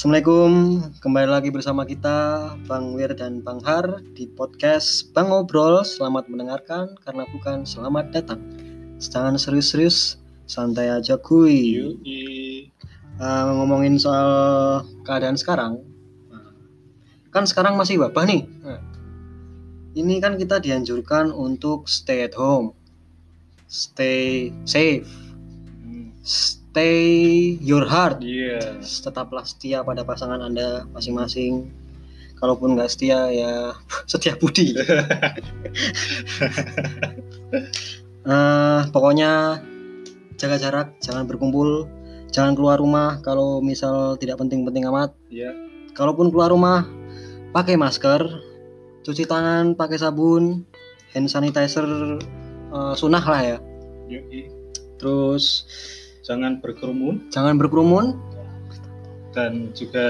Assalamualaikum, kembali lagi bersama kita Bang Wir dan Bang Har di podcast Bang Ngobrol. Selamat mendengarkan karena bukan selamat datang. Jangan serius-serius, santai aja kuy. Uh, ngomongin soal keadaan sekarang, kan sekarang masih wabah nih. Ini kan kita dianjurkan untuk stay at home, stay safe, Hmm, stay your heart. Iya. tetaplah setia pada pasangan anda masing-masing kalaupun nggak setia ya setia budi Eh, pokoknya jaga jarak jangan berkumpul jangan keluar rumah kalau misal tidak penting-penting amat Iya. kalaupun keluar rumah pakai masker cuci tangan pakai sabun hand sanitizer eh, sunnah lah ya Yui. terus Jangan berkerumun jangan berkerumun dan juga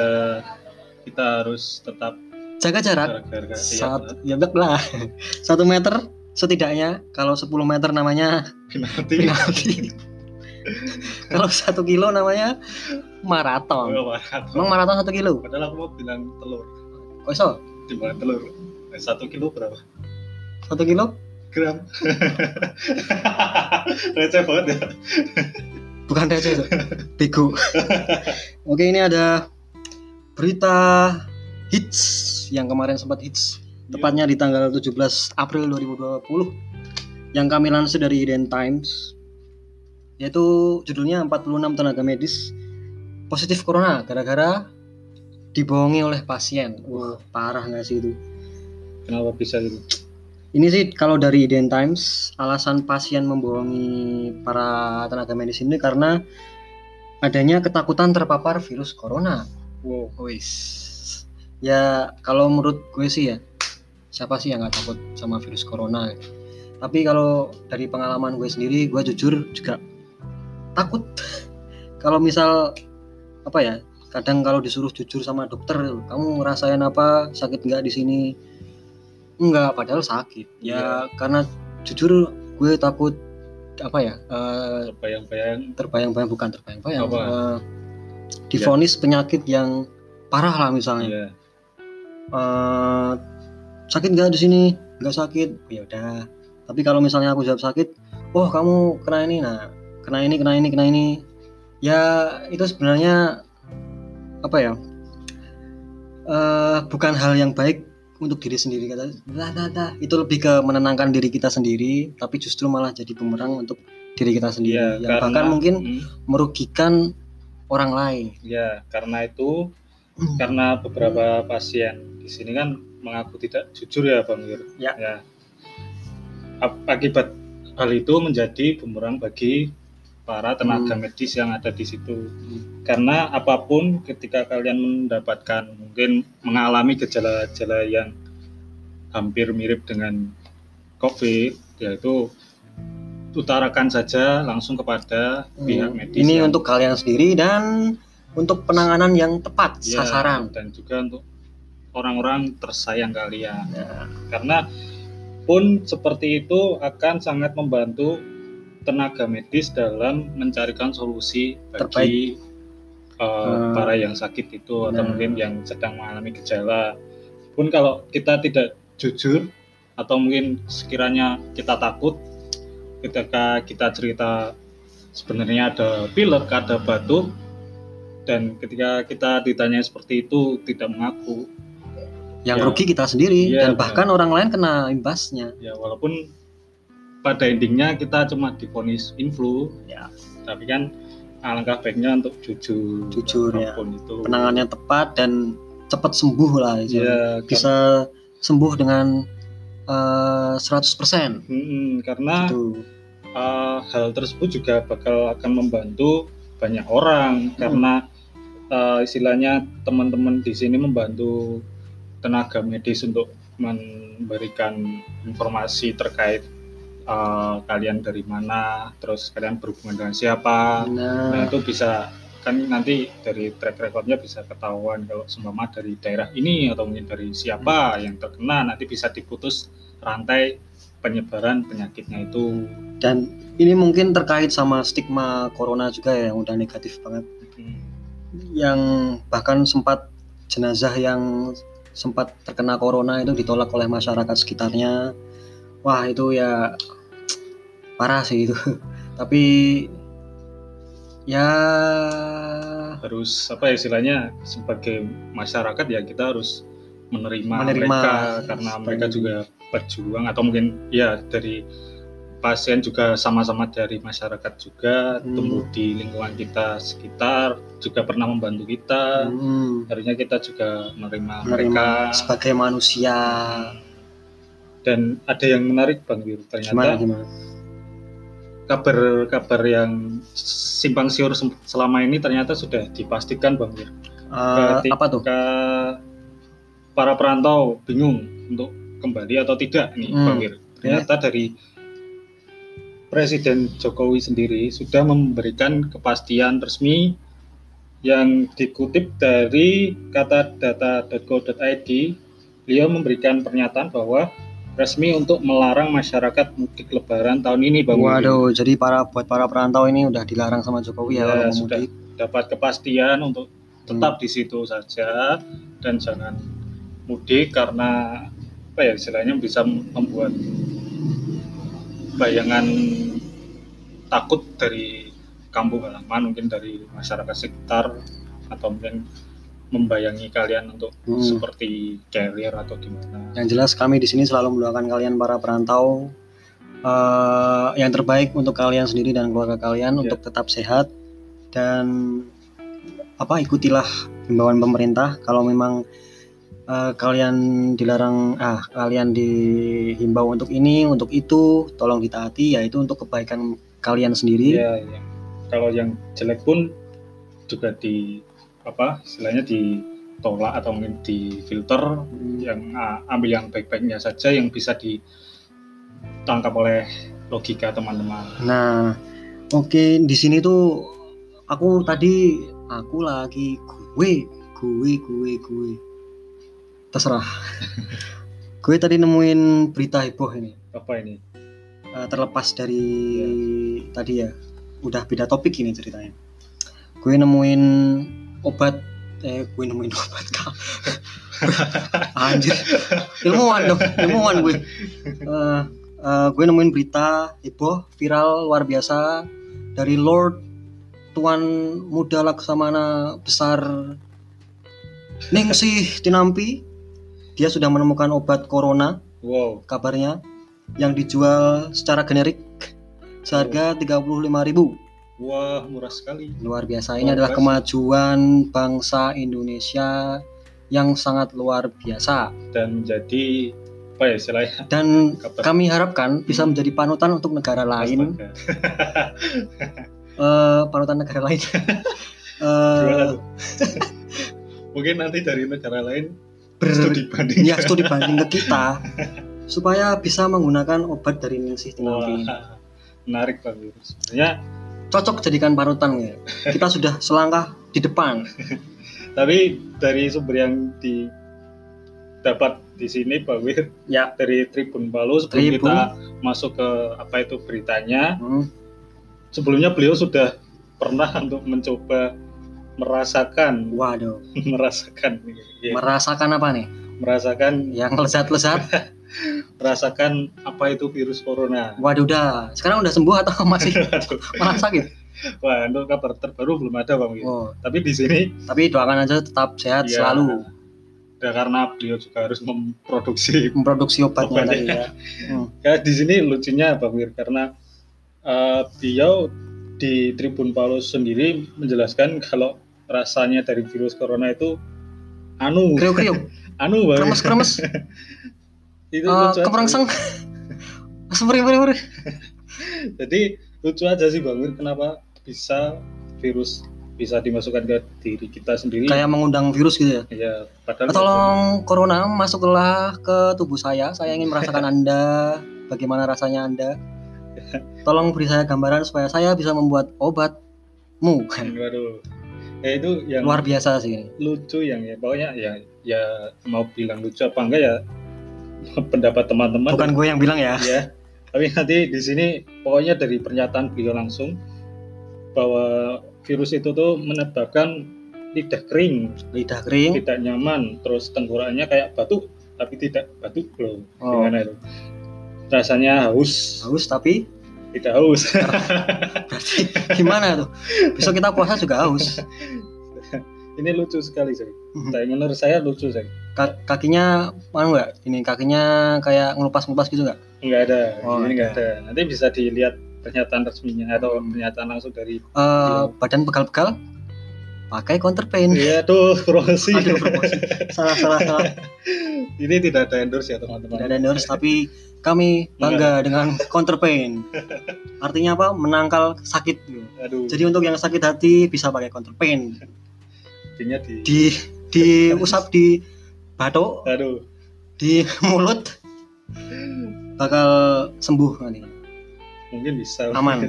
kita harus tetap jaga jarak jaga satu ya lah satu meter setidaknya kalau 10 meter namanya penalti. penalti kalau satu kilo namanya maraton Oh, maraton. emang maraton satu kilo Padahal aku mau bilang telur. kok iso Timbang telur. Eh, Satu kilo berapa? satu kilo Gram. Receh banget ya. Bukan receh itu bego oke ini ada berita hits yang kemarin sempat hits tepatnya di tanggal 17 April 2020 yang kami lansir dari Eden Times yaitu judulnya 46 tenaga medis positif corona gara-gara dibohongi oleh pasien. Wah, parah nggak sih itu? Kenapa bisa gitu? Ini sih kalau dari Eden Times alasan pasien membohongi para tenaga medis ini karena adanya ketakutan terpapar virus corona. Wow. Wis. Ya kalau menurut gue sih ya siapa sih yang nggak takut sama virus corona? Tapi kalau dari pengalaman gue sendiri, gue jujur juga takut. kalau misal apa ya? Kadang kalau disuruh jujur sama dokter, kamu ngerasain apa? Sakit nggak di sini? Enggak, padahal sakit. Ya karena jujur gue takut apa ya? eh, Bayang-bayang. terbayang-bayang bukan terbayang-bayang. Apa? eh, divonis penyakit yang parah lah misalnya. Iya. Eh, sakit nggak di sini? Nggak sakit. Ya udah. Tapi kalau misalnya aku jawab sakit, oh kamu kena ini, nah kena ini, kena ini, kena ini. Ya itu sebenarnya apa ya? eh bukan hal yang baik untuk diri sendiri kata dah, dah, dah. itu lebih ke menenangkan diri kita sendiri tapi justru malah jadi bumerang untuk diri kita sendiri Iya, yang bahkan mungkin Hmm, merugikan orang lain ya, karena itu karena beberapa pasien di sini kan mengaku tidak jujur ya Bang Wir. Ya. Ap- Akibat hal itu menjadi bumerang bagi para tenaga Hmm. medis yang ada di situ. Karena apa pun ketika kalian mendapatkan mungkin mengalami gejala-gejala yang hampir mirip dengan COVID, yaitu utarakan saja langsung kepada pihak medis. Hmm. ini yang- untuk kalian sendiri dan untuk penanganan yang tepat Ya, sasaran dan juga untuk orang-orang tersayang kalian Ya. karena pun seperti itu akan sangat membantu tenaga medis dalam mencarikan solusi bagi uh, Hmm. para yang sakit itu atau Nah. mungkin yang sedang mengalami gejala pun kalau kita tidak jujur atau mungkin sekiranya kita takut ketika kita cerita sebenarnya ada pilek ada batuk dan ketika kita ditanya seperti itu tidak mengaku yang Ya. rugi kita sendiri Iya, dan bahkan orang lain kena imbasnya ya walaupun pada endingnya kita cuma divonis influ Ya. tapi kan alangkah baiknya untuk jujur Jujur, ya. itu penanganannya tepat dan cepat sembuh lah itu. ya bisa sembuh dengan eh, 100% Mm-mm, karena gitu. uh, hal tersebut juga bakal akan membantu banyak orang karena uh, istilahnya teman-teman di sini membantu tenaga medis untuk memberikan informasi terkait uh, kalian dari mana, terus kalian berhubungan dengan siapa. Nah Nah, itu bisa kan nanti dari track recordnya bisa ketahuan kalau seumpama dari daerah ini atau mungkin dari siapa yang terkena nanti bisa diputus rantai penyebaran penyakitnya itu. dan ini mungkin terkait sama stigma corona juga ya yang udah negatif banget. Hmm. yang bahkan sempat jenazah yang sempat terkena corona itu ditolak oleh masyarakat sekitarnya wah itu ya parah sih itu. Tapi ya harus apa ya istilahnya sebagai masyarakat ya kita harus menerima, Menerima. mereka karena mereka juga berjuang atau mungkin ya dari pasien juga sama-sama dari masyarakat juga Hmm. tumbuh di lingkungan kita sekitar juga pernah membantu kita. Hmm, harusnya kita juga menerima, menerima mereka. Sebagai manusia. Dan ada yang menarik bang Wir gimana ternyata gimana kabar-kabar yang simpang siur selama ini ternyata sudah dipastikan bang Wir Eh, Ketika apa tuh para perantau bingung untuk kembali atau tidak nih Hmm. Bang Wir. Ternyata dari Presiden Jokowi sendiri sudah memberikan kepastian resmi yang dikutip dari kata data.go.id beliau memberikan pernyataan bahwa resmi untuk melarang masyarakat mudik lebaran tahun ini Bang waduh jadi para buat para perantau ini udah dilarang sama Jokowi ya, Ya, kalau sudah. mudik. dapat kepastian untuk tetap di situ saja dan jangan mudik karena apa ya istilahnya bisa membuat bayangan takut dari kampung halaman mungkin dari masyarakat sekitar atau mungkin membayangi kalian untuk Hmm. seperti carrier atau gimana Yang jelas kami di sini selalu mendoakan kalian para perantau eh, yang terbaik untuk kalian sendiri dan keluarga kalian Ya. untuk tetap sehat dan apa ikutilah himbauan pemerintah kalau memang eh, kalian dilarang ah kalian dihimbau untuk ini untuk itu tolong ditaati yaitu untuk kebaikan kalian sendiri. Iya, iya. Kalau yang jelek pun juga di apa istilahnya ditolak atau mungkin difilter Hmm. yang ah, ambil yang baik-baiknya saja yang bisa ditangkap oleh logika teman-teman. Nah, oke di sini tuh aku tadi aku lagi gue gue gue gue terserah. gue tadi nemuin berita heboh ini Apa ini? Eh, terlepas dari tadi ya udah beda topik ini ceritanya. Gue nemuin obat eh gue nemuin obat kak. Anjir, ilmuwan dong, ilmuwan gue. Eh, eh, gue nemuin berita heboh viral luar biasa dari Lord Tuan Muda Laksamana Besar Ningsih Tinampi dia sudah menemukan obat corona. Wow, kabarnya yang dijual secara generik seharga 35.000 wah murah sekali. luar biasa ini Luar adalah biasa. kemajuan bangsa Indonesia yang sangat luar biasa Dan menjadi apa ya istilahnya? dan Kabar- kami harapkan bisa menjadi panutan untuk negara lain eh, panutan negara lain tuh? Mungkin nanti dari negara lain ber- studi banding. ya studi banding ke kita supaya bisa menggunakan obat dari Ningsih Tinampi menarik Yunus. Sebenarnya cocok jadikan panutan ya. Kita sudah selangkah di depan. Tapi dari sumber yang didapat di sini Pak Wir ya. dari Tribun Palu sebelum Tribun. kita masuk ke apa itu beritanya Hmm, sebelumnya beliau sudah pernah untuk mencoba merasakan. Waduh. Merasakan ya, merasakan apa nih? Merasakan yang lezat-lezat merasakan apa itu virus corona. Waduh dah sekarang udah sembuh atau masih malah sakit? Wah untuk kabar terbaru belum ada Bang. Wir oh. Tapi di sini tapi doakan aja tetap sehat ya, selalu. Ya karena beliau juga harus memproduksi memproduksi obatnya Obatnya. tadi ya. Hmm. Ya di sini lucunya Bang Wir karena eh, beliau di Tribun Paulus sendiri menjelaskan kalau rasanya dari virus corona itu anu. Kriuk-kriuk? Anu Bang. Wir. kremes-kremes itu lucu aja. kemerangsang Semeri, semeri, semeri. Jadi lucu aja sih Bang Wir kenapa bisa virus bisa dimasukkan ke diri kita sendiri? Kayak mengundang virus gitu ya? Ya padahal tolong corona masuklah ke tubuh saya. Saya ingin merasakan anda. Bagaimana rasanya anda? Tolong beri saya gambaran supaya saya bisa membuat obatmu. Waduh. Ya itu yang luar biasa sih. lucu yang ya. Pokoknya ya ya mau bilang lucu apa enggak ya pendapat teman-teman. Bukan gue yang bilang ya. Ya tapi nanti di sini pokoknya dari pernyataan beliau langsung bahwa virus itu tuh menyebabkan lidah kering, lidah kering. Tidak nyaman, terus tenggorokannya kayak batuk tapi tidak batuk loh. Oh. Gimana itu? Rasanya haus, haus tapi? Tidak haus. berarti gimana tuh besok kita puasa juga haus Ini lucu sekali sih. Mhm. Tapi menurut saya lucu sih. Ka- kakinya mana nggak ini kakinya kayak ngelupas ngelupas gitu nggak Enggak ada, Oh, ini nggak enggak ada. Nanti bisa dilihat pernyataan resminya atau Hmm. pernyataan langsung dari Eh, badan pegal-pegal pakai counter pain Iya tuh promosi. Aduh, promosi. salah salah salah Ini tidak ada endorse ya teman-teman. tidak ada endorse tapi kami bangga dengan counter pain artinya apa menangkal sakit Aduh, jadi untuk yang sakit hati bisa pakai counter pain intinya di di diusap di batuk aduh di mulut bakal sembuh nanti mungkin bisa Aman.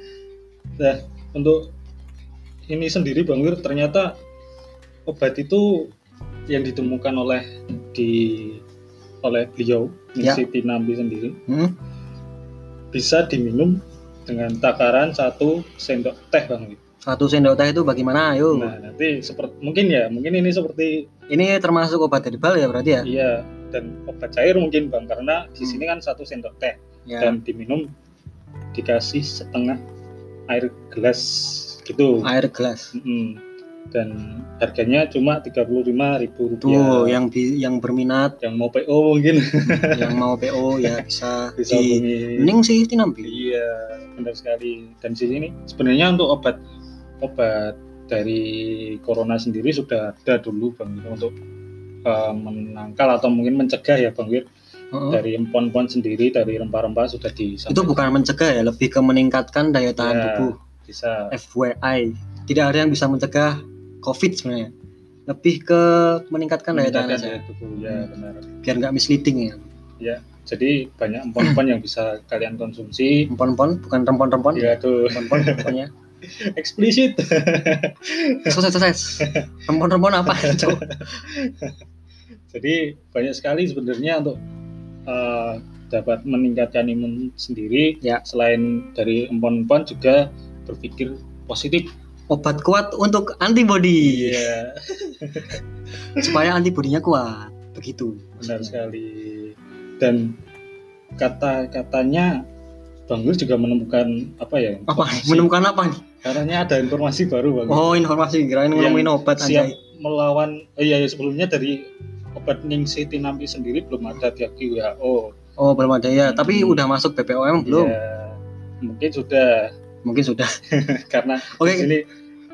nah untuk ini sendiri bang Wir ternyata obat itu yang ditemukan oleh di oleh beliau Ya. Siti Nambi sendiri Hmm? bisa diminum dengan takaran satu sendok teh bang Wir. Satu sendok teh itu bagaimana ayo Nah nanti seperti mungkin ya mungkin ini seperti ini termasuk obat herbal ya berarti ya? Iya dan obat cair mungkin bang karena di Hmm. sini kan satu sendok teh. Ya. Dan diminum dikasih setengah air gelas gitu. Air gelas. Mm-mm. dan harganya cuma tiga puluh lima ribu tuh rupiah yang bi- yang berminat. Yang mau PO mungkin. Yang mau PO ya bisa, bisa di mending sih tinampi iya benar sekali. Dan di sini sebenarnya untuk obat obat dari corona sendiri sudah ada dulu bang Wir, untuk eh, menangkal atau mungkin mencegah ya bang Wir Heeh. dari empon-empon sendiri dari rempah-rempah sudah disampaikan. Itu bukan mencegah ya lebih ke meningkatkan daya tahan Ya. tubuh. bisa. FYI tidak ada yang bisa mencegah COVID sebenarnya. Lebih ke meningkatkan daya tahan aja tubuh ya Hmm. benar. Biar nggak misleading ya. Jadi banyak empon-empon yang bisa kalian konsumsi. Empon-empon bukan rempon-rempon. Ya tuh. Rempon pokoknya eksplisit. Sukses sukses rempon-rempon apa? Jadi banyak sekali sebenarnya untuk eh, dapat meningkatkan imun sendiri. Ya. selain dari empon-empon juga berpikir positif. Obat kuat untuk antibody iya. Supaya antibodinya kuat. Begitu. Benar sekali. Dan kata-katanya Bang Wir juga menemukan apa ya? Apa? Informasi- menemukan apa nih? Katanya ada informasi baru Bang. Oh informasi. Kirain ngomongin obat siap aja melawan eh, iya iya, sebelumnya dari obat Ningsi Tinampi sendiri belum ada diakui WHO oh belum ada ya tapi Hmm. udah masuk BPOM belum? Ya, mungkin sudah. Mungkin sudah. Karena oke di sini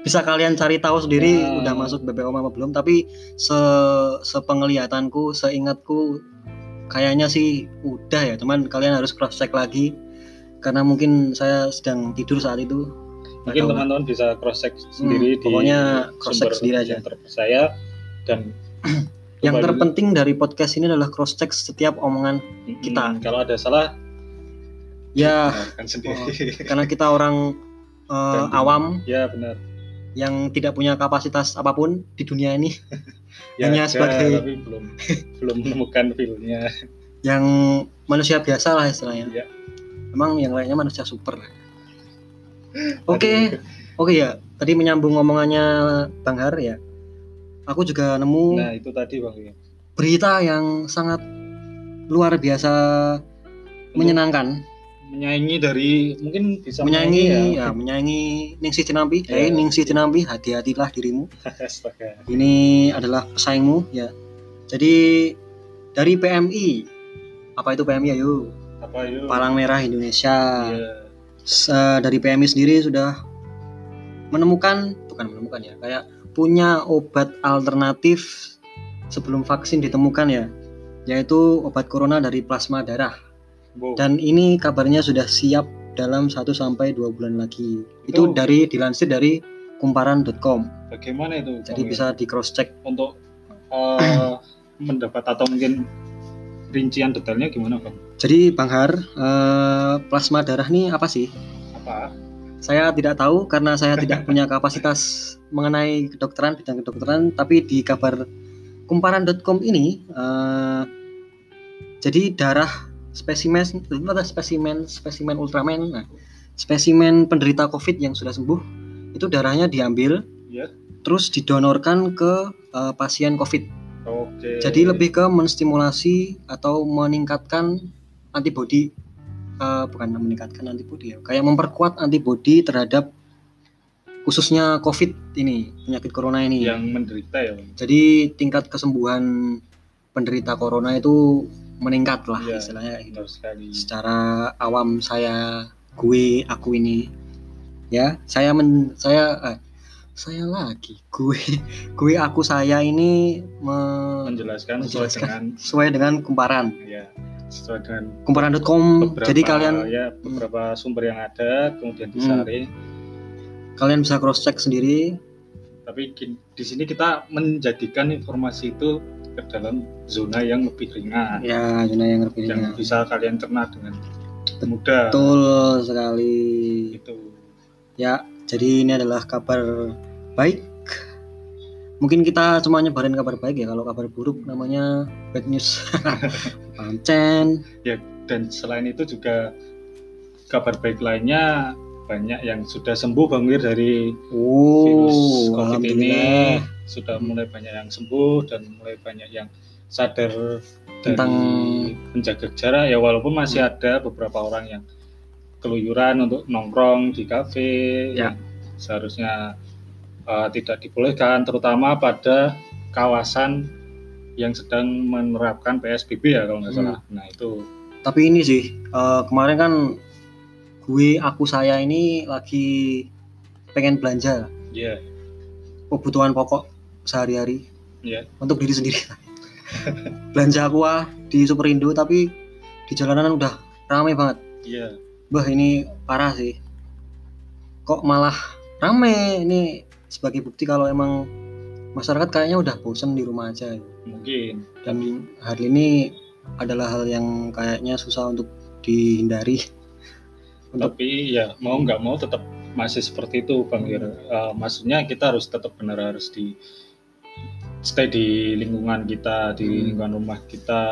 bisa kalian cari tahu sendiri Ya. udah masuk BPOM apa belum. Tapi se sepenglihatanku seingatku kayaknya sih udah ya. Teman kalian harus cross check lagi karena mungkin saya sedang tidur saat itu. Mungkin teman-teman bisa cross check sendiri di Hmm, pokoknya cross check sendiri aja. terpercaya dan yang terpenting dari podcast ini adalah cross check setiap omongan Mm, kita. kalau ada salah ya kan sendiri. karena kita orang Dan- awam ya benar. yang tidak punya kapasitas apa pun di dunia ini. Ya Hanya sebagai- tapi belum belum menemukan feel-nya. Yang manusia biasa lah istilahnya. Iya. Emang yang lainnya manusia super oke oke ya. Tadi menyambung omongannya Bang Har ya. Aku juga nemu nah itu tadi bang ya. berita yang sangat luar biasa menyenangkan. Menyaingi dari mungkin bisa menyaingi ya. ya menyaingi Ningsih Cinampi Ya. Hei Ningsih Cinampi hati-hatilah dirimu. Astaga. ini adalah pesaingmu ya. Jadi dari PMI apa itu PMI ayo apa yuk Palang Merah Indonesia. Iya. Se- dari PMI sendiri sudah menemukan bukan menemukan ya kayak punya obat alternatif sebelum vaksin ditemukan ya yaitu obat corona dari plasma darah. Wow. dan ini kabarnya sudah siap dalam 1 sampai 2 bulan lagi. Itu Itu- dari dilansir dari kumparan.com bagaimana itu jadi bisa di cross check untuk eh, mendapat atau mungkin rincian detailnya gimana bang jadi Bang Har eh, plasma darah nih apa sih? Apa? Saya tidak tahu karena saya tidak punya kapasitas mengenai kedokteran bidang kedokteran, tapi di kabar kumparan.com ini eh, jadi darah spesimen spesimen spesimen Ultraman, nah, spesimen penderita COVID yang sudah sembuh itu darahnya diambil ya terus didonorkan ke eh, pasien COVID. Jadi lebih ke menstimulasi atau meningkatkan antibodi eh, bukan meningkatkan antibodi ya, kayak memperkuat antibodi terhadap khususnya COVID ini, penyakit corona ini. yang menderita ya. Jadi tingkat kesembuhan penderita corona itu meningkat lah Iya, istilahnya gitu. Secara awam saya, gue, aku ini, ya saya men, saya eh, saya lagi, gue, gue, aku saya ini me- Menjelaskan sesuai Menjelaskan. dengan sesuai dengan kumparan, ya sesuai dengan kumparan.com. Jadi kalian ya beberapa sumber yang ada kemudian disaring. kalian bisa cross check sendiri. Tapi di sini kita menjadikan informasi itu ke dalam zona yang lebih ringan, Ya, zona yang lebih yang ringan. bisa kalian cerna dengan mudah. Betul sekali. Itu Ya, jadi ini adalah kabar baik. Mungkin kita cuma nyebarin kabar baik ya. Kalau kabar buruk namanya bad news. Pancen. dan selain itu juga kabar baik lainnya banyak yang sudah sembuh Bang Wir dari virus Oh, COVID ini sudah mulai banyak yang sembuh dan mulai banyak yang sadar Tentang- dari menjaga jarak ya walaupun masih ada beberapa orang yang keluyuran untuk nongkrong di kafe Ya. yang seharusnya uh, tidak dibolehkan terutama pada kawasan yang sedang menerapkan PSBB ya kalau nggak Hmm. salah. Nah itu Tapi ini sih eh, kemarin kan gue aku saya ini lagi pengen belanja ya kebutuhan pokok sehari-hari ya untuk diri sendiri. belanja aqua di Superindo tapi di jalanan udah ramai banget. ya Bah ini parah sih. Kok malah rame ini sebagai bukti kalau emang masyarakat kayaknya udah bosen di rumah aja. mungkin Dan hal ini adalah hal yang kayaknya susah untuk dihindari. Untuk tapi ya mau nggak mau tetap masih seperti itu bang Wir. Eh, maksudnya kita harus tetap benar harus di stay di lingkungan kita di Hmm. lingkungan rumah kita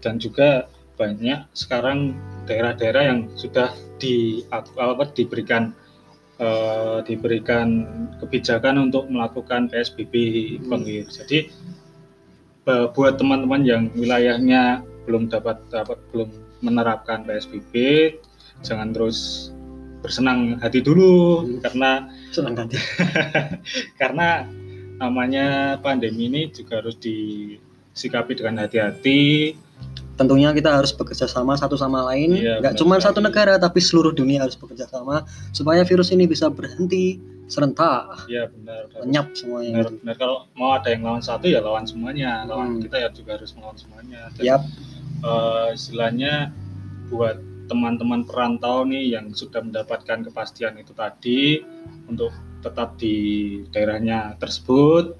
dan juga banyak sekarang daerah-daerah yang sudah di apa diberikan eh, diberikan kebijakan untuk melakukan PSBB Hmm. jadi eh, buat teman-teman yang wilayahnya belum dapat dapat belum menerapkan PSBB jangan terus bersenang hati dulu Hmm. karena senang ganti. karena namanya pandemi ini juga harus disikapi dengan hati-hati Tentunya kita harus bekerja sama satu sama lain. Iya, Nggak cuma satu negara tapi seluruh dunia harus bekerja sama supaya virus ini bisa berhenti serentak, ya benar lenyap semuanya. benar, benar. kalau mau ada yang lawan satu ya lawan semuanya lawan Hmm. kita ya juga harus melawan semuanya dan Yap. eh, istilahnya buat teman-teman perantau nih yang sudah mendapatkan kepastian itu tadi untuk tetap di daerahnya tersebut.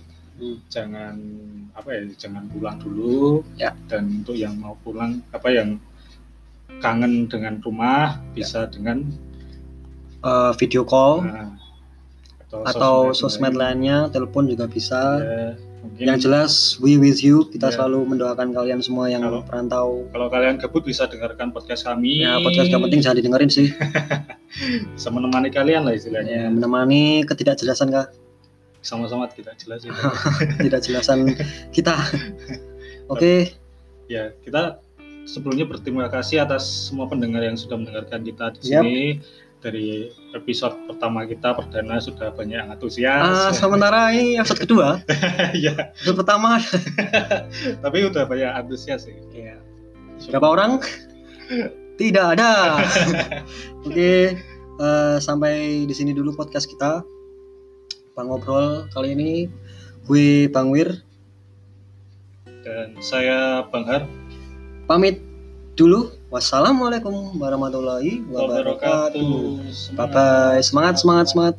Jangan apa ya jangan pulang dulu Ya. dan untuk yang mau pulang apa yang kangen dengan rumah Ya. bisa dengan Eh, video call nah, atau sosmed lainnya, telepon juga bisa. Ya, mungkin Yang jelas we with you. Kita Ya. selalu mendoakan kalian semua yang Kalau- perantau. kalau kalian gabut bisa dengarkan podcast kami Ya podcast gak penting jangan didengerin sih. bisa menemani kalian lah Ya, istilahnya menemani ketidakjelasan kah? Sama-sama tidak jelas itu Ketidakjelasan kita. Oke, ya kita sebelumnya berterima kasih atas semua pendengar yang sudah mendengarkan kita di Yap. sini dari episode pertama kita perdana sudah banyak yang ah, antusias sementara ini episode kedua, ya episode pertama. tapi udah banyak antusias sih Ya. Berapa orang? Tidak ada. Oke, eh, sampai di sini dulu podcast kita. Bang ngobrol kali ini gue Bang Wir dan saya Bang Har pamit dulu. Wassalamualaikum warahmatullahi wabarakatuh. wabarakatuh Bye bye. Semangat semangat semangat.